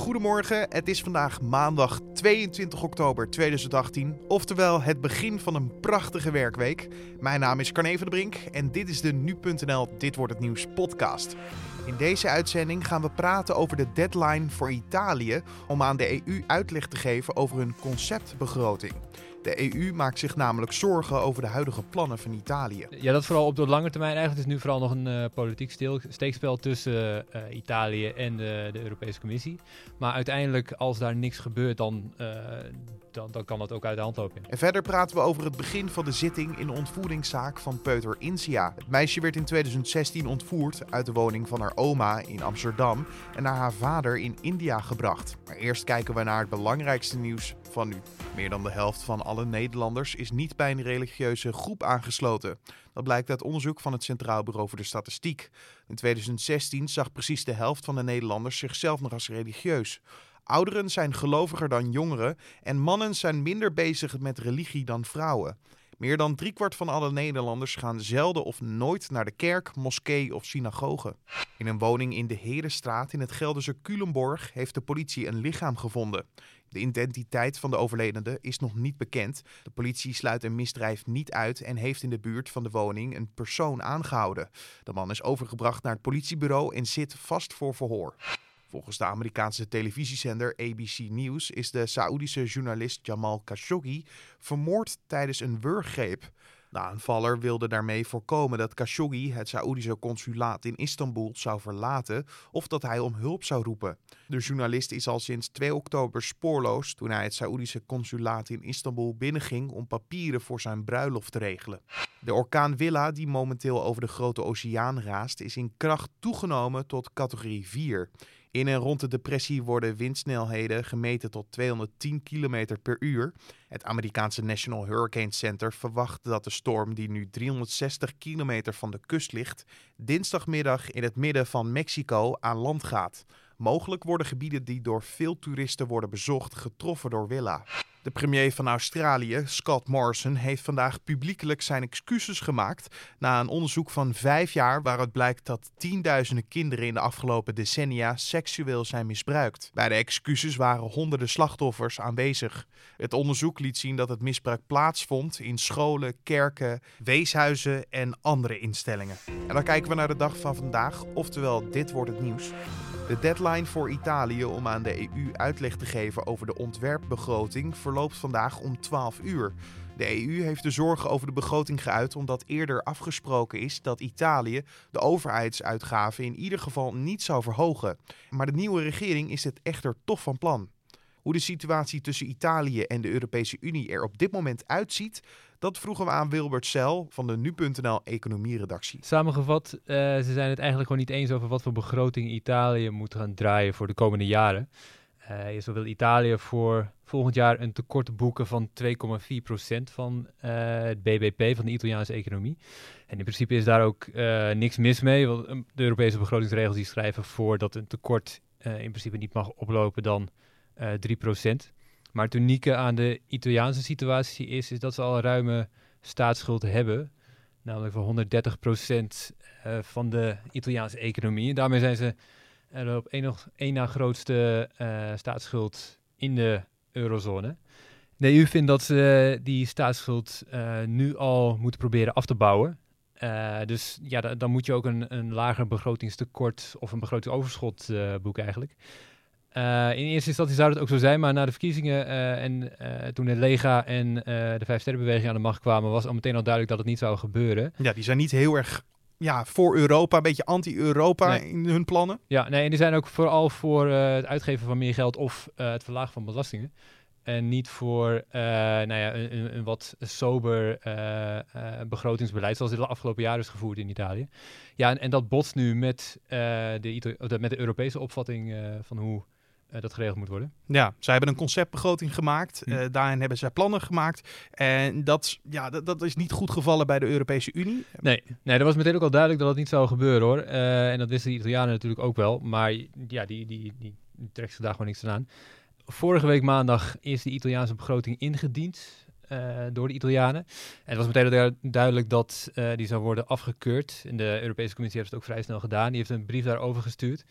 Goedemorgen, het is vandaag maandag 22 oktober 2018, oftewel het begin van een prachtige werkweek. Mijn naam is Carne van de Brink en dit is de Nu.nl Dit Wordt Het Nieuws podcast. In deze uitzending gaan we praten over de deadline voor Italië om aan de EU uitleg te geven over hun conceptbegroting. De EU maakt zich namelijk zorgen over de huidige plannen van Italië. Ja, dat vooral op de lange termijn. Eigenlijk is nu vooral nog een uh, politiek steekspel tussen uh, Italië en de, de, Europese Commissie. Maar uiteindelijk, als daar niks gebeurt, dan, uh, dan, dan, kan dat ook uit de hand lopen. En verder praten we over het begin van de zitting in de ontvoeringszaak van Peuter Insia. Het meisje werd in 2016 ontvoerd uit de woning van haar oma in Amsterdam en naar haar vader in India gebracht. Maar eerst kijken we naar het belangrijkste nieuws van nu. Meer dan de helft van alle Nederlanders is niet bij een religieuze groep aangesloten. Dat blijkt uit onderzoek van het Centraal Bureau voor de Statistiek. In 2016 zag precies de helft van de Nederlanders zichzelf nog als religieus. Ouderen zijn geloviger dan jongeren en mannen zijn minder bezig met religie dan vrouwen. Meer dan driekwart van alle Nederlanders gaan zelden of nooit naar de kerk, moskee of synagoge. In een woning in de Herenstraat in het Gelderse Culemborg heeft de politie een lichaam gevonden. De identiteit van de overledene is nog niet bekend. De politie sluit een misdrijf niet uit en heeft in de buurt van de woning een persoon aangehouden. De man is overgebracht naar het politiebureau en zit vast voor verhoor. Volgens de Amerikaanse televisiezender ABC News is de Saoedische journalist Jamal Khashoggi vermoord tijdens een wurggreep. De aanvaller wilde daarmee voorkomen dat Khashoggi het Saoedische consulaat in Istanbul zou verlaten of dat hij om hulp zou roepen. De journalist is al sinds 2 oktober spoorloos toen hij het Saoedische consulaat in Istanbul binnenging om papieren voor zijn bruiloft te regelen. De orkaan Willa, die momenteel over de Grote Oceaan raast, is in kracht toegenomen tot categorie 4. In en rond de depressie worden windsnelheden gemeten tot 210 km per uur. Het Amerikaanse National Hurricane Center verwacht dat de storm, die nu 360 kilometer van de kust ligt, dinsdagmiddag in het midden van Mexico aan land gaat. Mogelijk worden gebieden die door veel toeristen worden bezocht getroffen door Willa. De premier van Australië, Scott Morrison, heeft vandaag publiekelijk zijn excuses gemaakt na een onderzoek van vijf jaar waaruit blijkt dat tienduizenden kinderen in de afgelopen decennia seksueel zijn misbruikt. Bij de excuses waren honderden slachtoffers aanwezig. Het onderzoek liet zien dat het misbruik plaatsvond in scholen, kerken, weeshuizen en andere instellingen. En dan kijken we naar de dag van vandaag, oftewel dit wordt het nieuws. De deadline voor Italië om aan de EU uitleg te geven over de ontwerpbegroting verloopt vandaag om 12 uur. De EU heeft de zorgen over de begroting geuit omdat eerder afgesproken is dat Italië de overheidsuitgaven in ieder geval niet zou verhogen. Maar de nieuwe regering is het echter toch van plan. Hoe de situatie tussen Italië en de Europese Unie er op dit moment uitziet, dat vroegen we aan Wilbert Cel van de Nu.nl economieredactie. Samengevat, uh, ze zijn het eigenlijk gewoon niet eens over wat voor begroting Italië moet gaan draaien voor de komende jaren. Uh, zo wil Italië voor volgend jaar een tekort boeken van 2,4% van uh, het BBP, van de Italiaanse economie. En in principe is daar ook niks mis mee, want de Europese begrotingsregels die schrijven voor dat een tekort in principe niet mag oplopen dan 3%. Maar het unieke aan de Italiaanse situatie is, is dat ze al een ruime staatsschuld hebben. Namelijk van 130 procent uh, van de Italiaanse economie. En daarmee zijn ze uh, op één, één na grootste uh, staatsschuld in de eurozone. De EU vindt dat ze die staatsschuld nu al moeten proberen af te bouwen. dus ja, dan moet je ook een, een lager begrotingstekort of een begrotingsoverschot boeken eigenlijk. Uh, in eerste instantie zou het ook zo zijn, maar na de verkiezingen uh, en uh, toen de Lega en de Vijf Sterrenbeweging aan de macht kwamen, was al meteen al duidelijk dat het niet zou gebeuren. Ja, die zijn niet heel erg ja, voor Europa, een beetje anti-Europa nee. in hun plannen. Ja, nee, en die zijn ook vooral voor het uitgeven van meer geld of het verlagen van belastingen. En niet voor nou ja, een, een wat sober begrotingsbeleid, zoals dit de afgelopen jaren is gevoerd in Italië. Ja, en, en dat botst nu met, de, met de Europese opvatting van hoe uh, dat geregeld moet worden. Ja, zij hebben een conceptbegroting gemaakt. Hm. Uh, daarin hebben zij plannen gemaakt. En dat, ja, dat, dat, is niet goed gevallen bij de Europese Unie. Nee, nee, dat was meteen ook al duidelijk dat dat niet zou gebeuren hoor. Uh, en dat wisten de Italianen natuurlijk ook wel. Maar ja, die, die, die, die trekt zich daar gewoon niks aan. Vorige week maandag is de Italiaanse begroting ingediend. Door de Italianen. En het was meteen duidelijk dat die zou worden afgekeurd. En de Europese Commissie heeft het ook vrij snel gedaan. Die heeft een brief daarover gestuurd.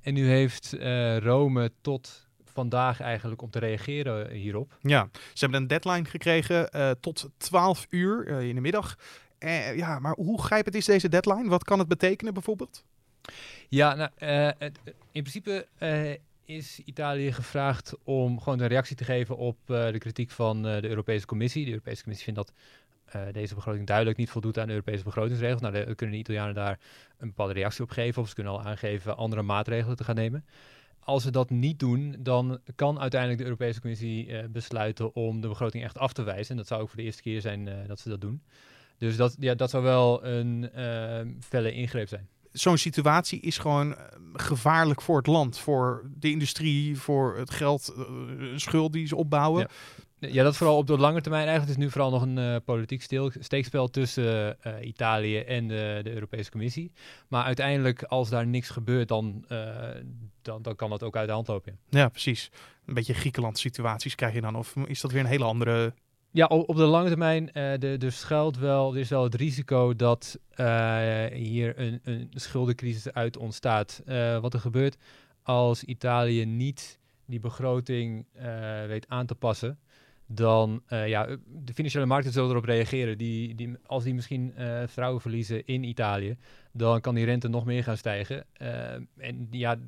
En nu heeft Rome tot vandaag eigenlijk om te reageren hierop. Ja, ze hebben een deadline gekregen tot 12 uur in de middag. ja, maar hoe grijpend is deze deadline? Wat kan het betekenen bijvoorbeeld? Ja, nou, in principe is Italië gevraagd om gewoon een reactie te geven op uh, de kritiek van uh, de Europese Commissie. De Europese Commissie vindt dat uh, deze begroting duidelijk niet voldoet aan de Europese begrotingsregels. Nou, de, kunnen de Italianen daar een bepaalde reactie op geven of ze kunnen al aangeven andere maatregelen te gaan nemen. Als ze dat niet doen, dan kan uiteindelijk de Europese Commissie besluiten om de begroting echt af te wijzen. En dat zou ook voor de eerste keer zijn dat ze dat doen. Dus dat, ja, dat zou wel een felle ingreep zijn zo'n situatie is gewoon eh, gevaarlijk voor het land, voor de industrie, voor het geld, uh, schuld die ze opbouwen. Ja. ja. dat vooral op de lange termijn. Eigenlijk is nu vooral nog een uh, politiek steekspel tussen Italië en de, de, Europese Commissie. Maar uiteindelijk, als daar niks gebeurt, dan, dan, dan kan dat ook uit de hand lopen. Ja, precies. Een beetje Griekenland situaties krijg je dan. Of is dat weer een hele andere ja, op de lange termijn de, de schuilt wel, er is wel het risico dat uh, hier een, een schuldencrisis uit ontstaat. Uh, wat er gebeurt als Italië niet die begroting weet aan te passen, dan ja, de financiële markten zullen erop reageren. Die, die, als die misschien vertrouwen verliezen in Italië, dan kan die rente nog meer gaan stijgen. en ja,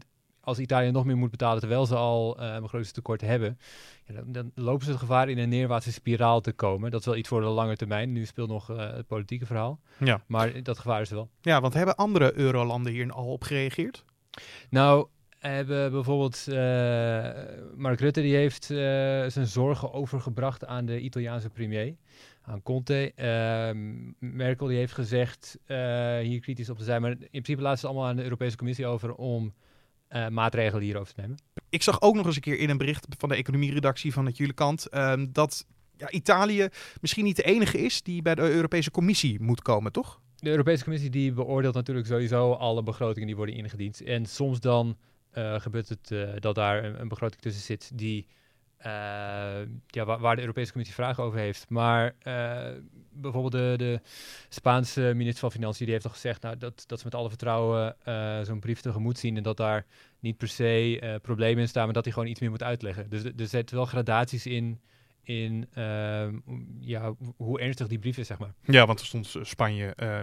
als Italië nog meer moet betalen terwijl ze al uh, een begrotingstekort hebben, ja, dan, dan, lopen ze het gevaar in een neerwaartse spiraal te komen. Dat is wel iets voor de lange termijn. Nu speelt nog uh, het politieke verhaal. Ja. Maar dat gevaar is er wel. Ja, want hebben andere eurolanden hier al op gereageerd? Nou, hebben bijvoorbeeld uh, Mark Rutte die heeft zijn zorgen overgebracht aan de Italiaanse premier, aan Conte. Ehm, Merkel die heeft gezegd hier kritisch op te zijn, maar in principe laat ze het allemaal aan de Europese Commissie over om uh, maatregelen hierover te nemen. Ik zag ook nog eens een keer in een bericht van de economieredactie van het jullie kant ehm, dat ja, Italië misschien niet de enige is die bij de Europese Commissie moet komen, toch? De Europese Commissie die beoordeelt natuurlijk sowieso alle begrotingen die worden ingediend. En soms dan uh, gebeurt het uh, dat daar een, een, begroting tussen zit die ja, waar, waar, de Europese Commissie vragen over heeft. Maar uh, bijvoorbeeld de, de, Spaanse minister van Financiën die heeft al gezegd nou, dat, dat ze met alle vertrouwen uh, zo'n brief tegemoet zien en dat daar niet per se problemen in staan, maar dat hij gewoon iets meer moet uitleggen. Dus er zitten wel gradaties in in uh, ja, hoe ernstig die brief is, zeg maar. Ja, want er stond Spanje, uh,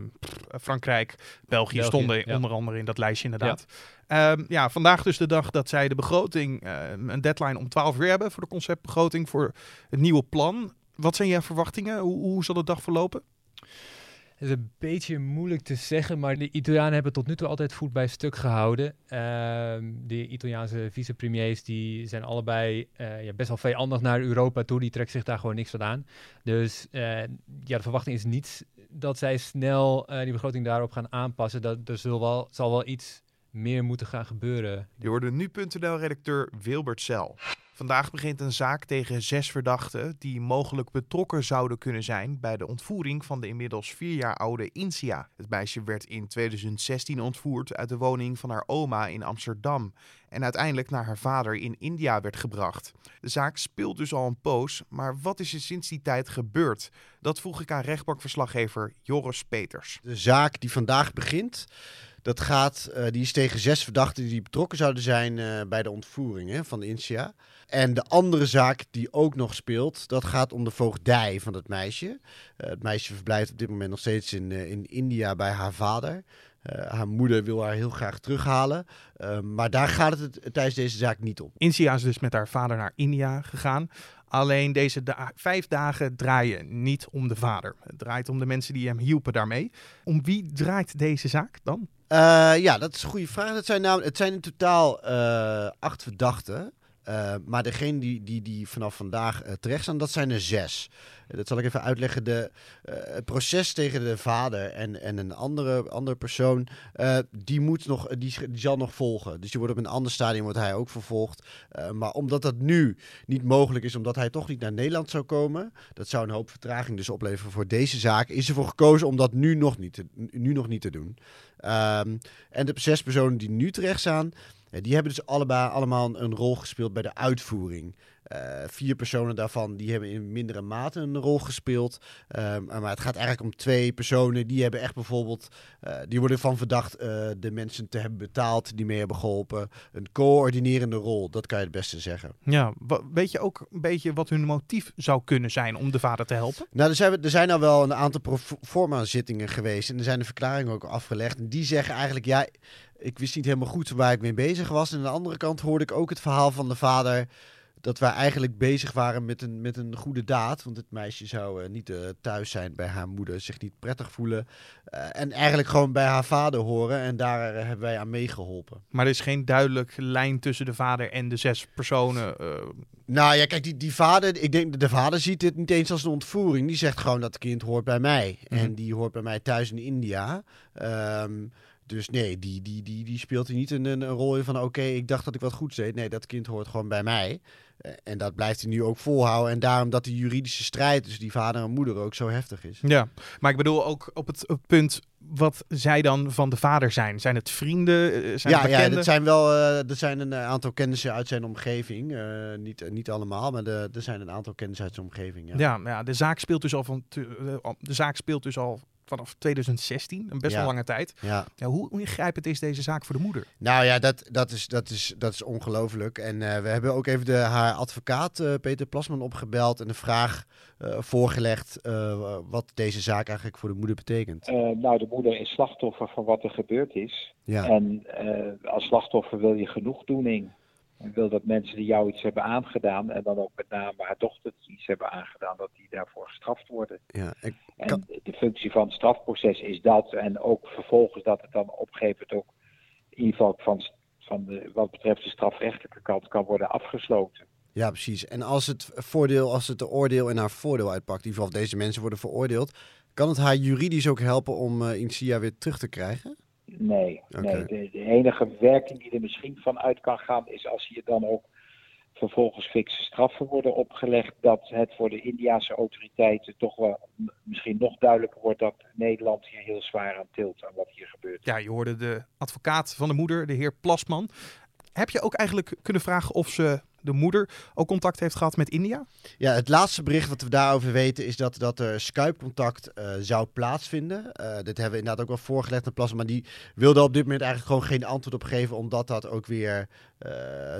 Frankrijk, België, stonden onder andere in dat lijstje inderdaad. Ja. Um, ja. vandaag dus de dag dat zij de begroting, uh, een deadline om 12 uur hebben voor de conceptbegroting, voor het nieuwe plan. Wat zijn jouw verwachtingen? Hoe, hoe zal de dag verlopen? Het is een beetje moeilijk te zeggen, maar de Italianen hebben tot nu toe altijd voet bij stuk gehouden. Uh, de Italiaanse vicepremiers die zijn allebei uh, ja, best wel vijandig naar Europa toe. Die trekken zich daar gewoon niks van aan. Dus uh, ja, de verwachting is niet dat zij snel eh, die begroting daarop gaan aanpassen. Dat, er wel, zal wel iets meer moeten gaan gebeuren. Je hoorde nu.nl-redacteur Wilbert Cel. Vandaag begint een zaak tegen zes verdachten die mogelijk betrokken zouden kunnen zijn bij de ontvoering van de inmiddels vier jaar oude Insia. Het meisje werd in 2016 ontvoerd uit de woning van haar oma in Amsterdam en uiteindelijk naar haar vader in India werd gebracht. De zaak speelt dus al een poos, maar wat is er sinds die tijd gebeurd? Dat vroeg ik aan rechtbankverslaggever Joris Peters. De zaak die vandaag begint dat gaat, uh, die is tegen zes verdachten die betrokken zouden zijn uh, bij de ontvoering hè, van Insia. En de andere zaak die ook nog speelt, dat gaat om de voogdij van het meisje. Uh, het meisje verblijft op dit moment nog steeds in, in India bij haar vader. haar moeder wil haar heel graag terughalen. maar daar gaat het tijdens deze zaak niet om. Insia is dus met haar vader naar India gegaan. Alleen deze vijf dagen draaien niet om de vader. Het draait om de mensen die hem hielpen daarmee. Om wie draait deze zaak dan? Uh, ja, dat is een goede vraag. Het zijn, namelijk, het zijn in totaal uh, acht verdachten. Uh, maar degene die, die, die vanaf vandaag terecht staan, dat zijn er zes. dat zal ik even uitleggen. De, het proces tegen de vader en, en een andere, andere persoon, die, moet nog, die, zal nog volgen. Dus die wordt op een ander stadium wordt hij ook vervolgd. maar omdat dat nu niet mogelijk is, omdat hij toch niet naar Nederland zou komen, dat zou een hoop vertraging dus opleveren voor deze zaak, is ervoor gekozen om dat nu nog niet te, nu nog niet te doen. Um, en de zes personen die nu terecht staan, Eh, die hebben dus allebei allemaal een rol gespeeld bij de uitvoering. Eh, vier personen daarvan die hebben in mindere mate een rol gespeeld. Ehm, maar het gaat eigenlijk om twee personen die hebben echt bijvoorbeeld, eh, die worden van verdacht eh, de mensen te hebben betaald die mee hebben geholpen. Een coördinerende rol, dat kan je het beste zeggen. Ja, weet je ook een beetje wat hun motief zou kunnen zijn om de vader te helpen? Nou, er zijn, er zijn al wel een aantal proforma zittingen geweest en er zijn de verklaringen ook afgelegd. En die zeggen eigenlijk, ja, ik wist niet helemaal goed waar ik mee bezig was. En aan de andere kant hoorde ik ook het verhaal van de vader dat wij eigenlijk bezig waren met een, met een goede daad. Want het meisje zou eh, niet eh, thuis zijn bij haar moeder, zich niet prettig voelen. eh, en eigenlijk gewoon bij haar vader horen. En daar hebben wij aan meegeholpen. Maar er is geen duidelijk lijn tussen de vader en de zes personen. Nou ja, kijk, die, die vader, ik denk de vader ziet dit niet eens als een ontvoering. Die zegt gewoon dat het kind hoort bij mij. Mhm. En die hoort bij mij thuis in India. Ehm, dus nee, die, die, die, die speelt hier niet een, een rol in van oké, ik dacht dat ik wat goeds deed. Nee, dat kind hoort gewoon bij mij. Eh, en dat blijft hij nu ook volhouden. En daarom dat de juridische strijd tussen die vader en moeder ook zo heftig is. ja, maar ik bedoel ook op het op het punt wat zij dan van de vader zijn. Zijn het vrienden? eh, Zijn ja, het ja, dat zijn wel eh, er zijn een aantal kennissen uit zijn omgeving. Niet, niet allemaal, maar de, er zijn een aantal kennissen uit zijn omgeving. Ja. Ja, ja, de zaak speelt dus al van de zaak speelt dus al vanaf 2016, een best Ja. wel lange tijd. ja. Ja, hoe ingrijpend is deze zaak voor de moeder? Nou ja, dat, dat is, dat is, dat is ongelooflijk. En eh, we hebben ook even de, haar advocaat eh, Peter Plasman opgebeld en de vraag eh, voorgelegd eh, wat deze zaak eigenlijk voor de moeder betekent. Eh, nou, de moeder is slachtoffer van wat er gebeurd is. Ja, En eh, als slachtoffer wil je genoegdoening. Je wil dat mensen die jou iets hebben aangedaan, en dan ook met name haar dochter iets hebben aangedaan, dat die daarvoor gestraft worden. ja. Ik, En de functie van het strafproces is dat. En ook vervolgens dat het dan op een gegeven moment ook in ieder geval van, van de, wat betreft de strafrechtelijke kant kan worden afgesloten. ja, precies. En als het voordeel, als het de oordeel in haar voordeel uitpakt, in ieder geval deze mensen worden veroordeeld, kan het haar juridisch ook helpen om Insia weer terug te krijgen? Nee, nee. De, de enige werking die er misschien van uit kan gaan is als hier dan ook vervolgens fikse straffen worden opgelegd, dat het voor de Indiase autoriteiten toch wel misschien nog duidelijker wordt dat Nederland hier heel zwaar aan tilt aan wat hier gebeurt. Ja, je hoorde de advocaat van de moeder, de heer Plasman. Heb je ook eigenlijk kunnen vragen of ze, de moeder, ook contact heeft gehad met India? Ja, het laatste bericht wat we daarover weten is dat, dat er Skype-contact eh, zou plaatsvinden. Eh, dit hebben we inderdaad ook wel voorgelegd aan Plasma, maar die wilde op dit moment eigenlijk gewoon geen antwoord op geven, omdat dat ook weer eh,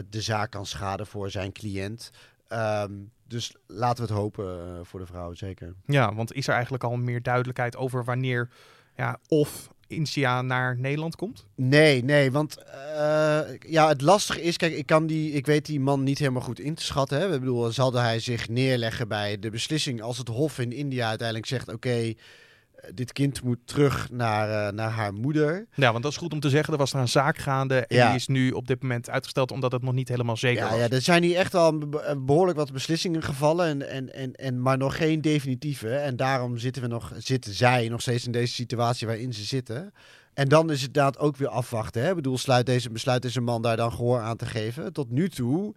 de zaak kan schaden voor zijn cliënt. Ehm, dus laten we het hopen voor de vrouw, zeker. Ja, want is er eigenlijk al meer duidelijkheid over wanneer ja, of India naar Nederland komt? Nee, nee, want eh, ja, het lastige is, kijk, ik, kan die, ik weet die man niet helemaal goed in te schatten. Hè. Ik bedoel, zal hij zich neerleggen bij de beslissing als het Hof in India uiteindelijk zegt, oké, dit kind moet terug naar, eh, naar haar moeder. Ja, want dat is goed om te zeggen. Er was er een zaak gaande en Ja. die is nu op dit moment uitgesteld omdat het nog niet helemaal zeker Ja, was. ja, er zijn hier echt al be- behoorlijk wat beslissingen gevallen, en, en, en, en, maar nog geen definitieve. En daarom zitten, we nog, zitten zij nog steeds in deze situatie waarin ze zitten. En dan is het inderdaad ook weer afwachten. Hè? Ik bedoel, sluit deze, besluit deze man daar dan gehoor aan te geven. Tot nu toe,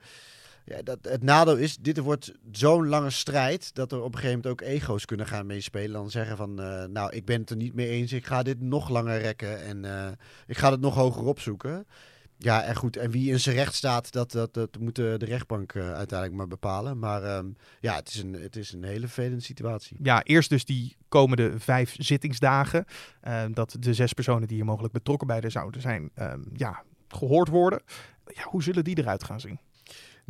ja, dat, het nadeel is, dit wordt zo'n lange strijd... dat er op een gegeven moment ook ego's kunnen gaan meespelen. Dan zeggen van, eh, nou, ik ben het er niet mee eens. Ik ga dit nog langer rekken en eh, ik ga het nog hoger opzoeken. Ja, en goed. En wie in zijn recht staat, dat, dat, dat moet de, rechtbank eh, uiteindelijk maar bepalen. Maar ehm, ja, het is, een, het is een hele vervelende situatie. Ja, eerst dus die komende vijf zittingsdagen. dat de zes personen die hier mogelijk betrokken bij de zouden zijn, ehm, ja, gehoord worden. Ja, hoe zullen die eruit gaan zien?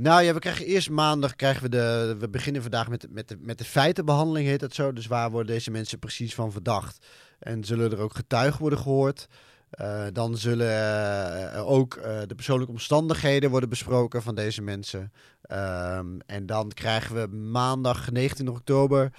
Nou ja, we krijgen eerst maandag, krijgen we de, we beginnen vandaag met, met, de, met de feitenbehandeling, heet het zo. Dus waar worden deze mensen precies van verdacht? En zullen er ook getuigen worden gehoord? Eh, dan zullen eh, ook eh, de persoonlijke omstandigheden worden besproken van deze mensen. Ehm, en dan krijgen we maandag 19 oktober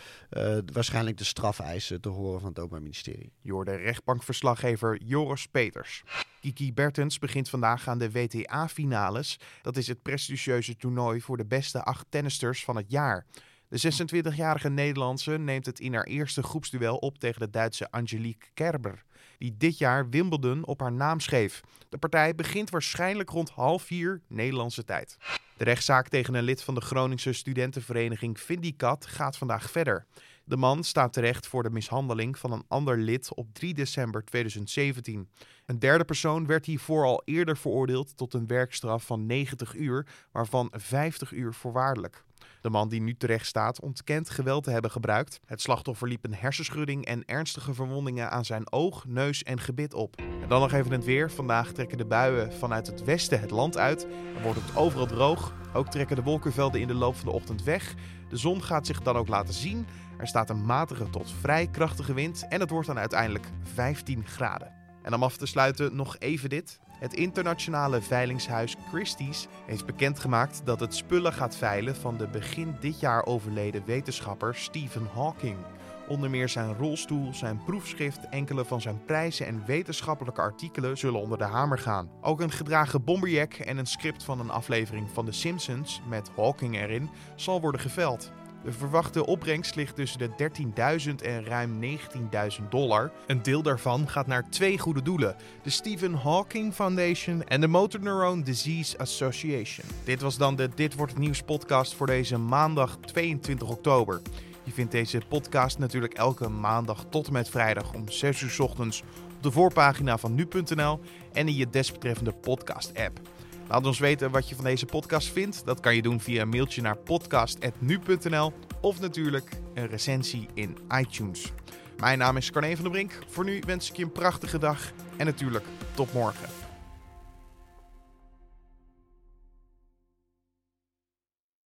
waarschijnlijk de strafeisen te horen van het Openbaar Ministerie. Je hoorde rechtbankverslaggever Joris Peters. Kiki Bertens begint vandaag aan de WTA-finales. Dat is het prestigieuze toernooi voor de beste acht tennisters van het jaar. De 26-jarige Nederlandse neemt het in haar eerste groepsduel op tegen de Duitse Angelique Kerber, die dit jaar Wimbledon op haar naam schreef. De partij begint waarschijnlijk rond half vier Nederlandse tijd. De rechtszaak tegen een lid van de Groningse studentenvereniging Vindicat gaat vandaag verder. De man staat terecht voor de mishandeling van een ander lid op 3 december 2017. Een derde persoon werd hiervoor al eerder veroordeeld tot een werkstraf van 90 uur, waarvan 50 uur voorwaardelijk. De man die nu terecht staat ontkent geweld te hebben gebruikt. Het slachtoffer liep een hersenschudding en ernstige verwondingen aan zijn oog, neus en gebit op. En dan nog even het weer. Vandaag trekken de buien vanuit het westen het land uit en wordt het overal droog. Ook trekken de wolkenvelden in de loop van de ochtend weg. De zon gaat zich dan ook laten zien. Er staat een matige tot vrij krachtige wind en het wordt dan uiteindelijk 15 graden. En om af te sluiten nog even dit. Het internationale veilingshuis Christie's heeft bekendgemaakt dat het spullen gaat veilen van de begin dit jaar overleden wetenschapper Stephen Hawking. Onder meer zijn rolstoel, zijn proefschrift, enkele van zijn prijzen en wetenschappelijke artikelen zullen onder de hamer gaan. Ook een gedragen bomberjack en een script van een aflevering van The Simpsons met Hawking erin zal worden geveld. De verwachte opbrengst ligt tussen de 13.000 en ruim 19.000 dollar. Een deel daarvan gaat naar twee goede doelen: de Stephen Hawking Foundation en de Motor Neurone Disease Association. Dit was dan de Dit wordt het nieuws podcast voor deze maandag 22 oktober. Je vindt deze podcast natuurlijk elke maandag tot en met vrijdag om 6 uur ochtends op de voorpagina van nu.nl en in je desbetreffende podcast-app. Laat ons weten wat je van deze podcast vindt. Dat kan je doen via een mailtje naar podcast.nu.nl of natuurlijk een recensie in iTunes. Mijn naam is Carne van der Brink. Voor nu wens ik je een prachtige dag en natuurlijk tot morgen.